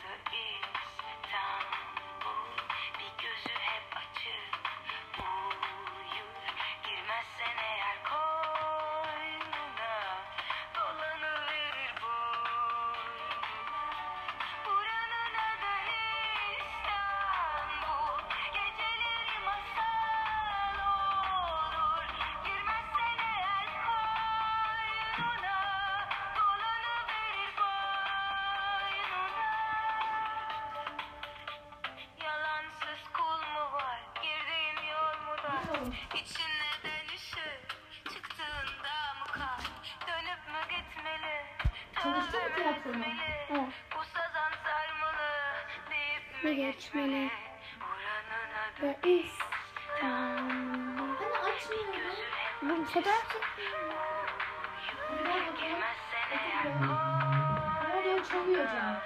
another ear. Bakalım. İçine dönüşür çıktığında mı kal Dönüp mü gitmeli Çalıştı mı Dönüp mü tiyatro mu? gitmeli? Evet. Bu sazan sarmalı Deyip Mi geçmeli? Ve İstanbul. Hani açmıyor. Bu fotoğraf çekmiyor. Bir daha bakalım. Girmezsene Otur buraya. Nerede o çalıyor canım.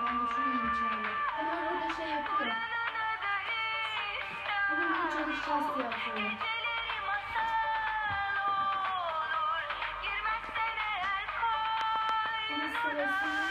Ben şurayı içeride. Hemen orada şey yapıyor çalışacağız diye Bunun sırasını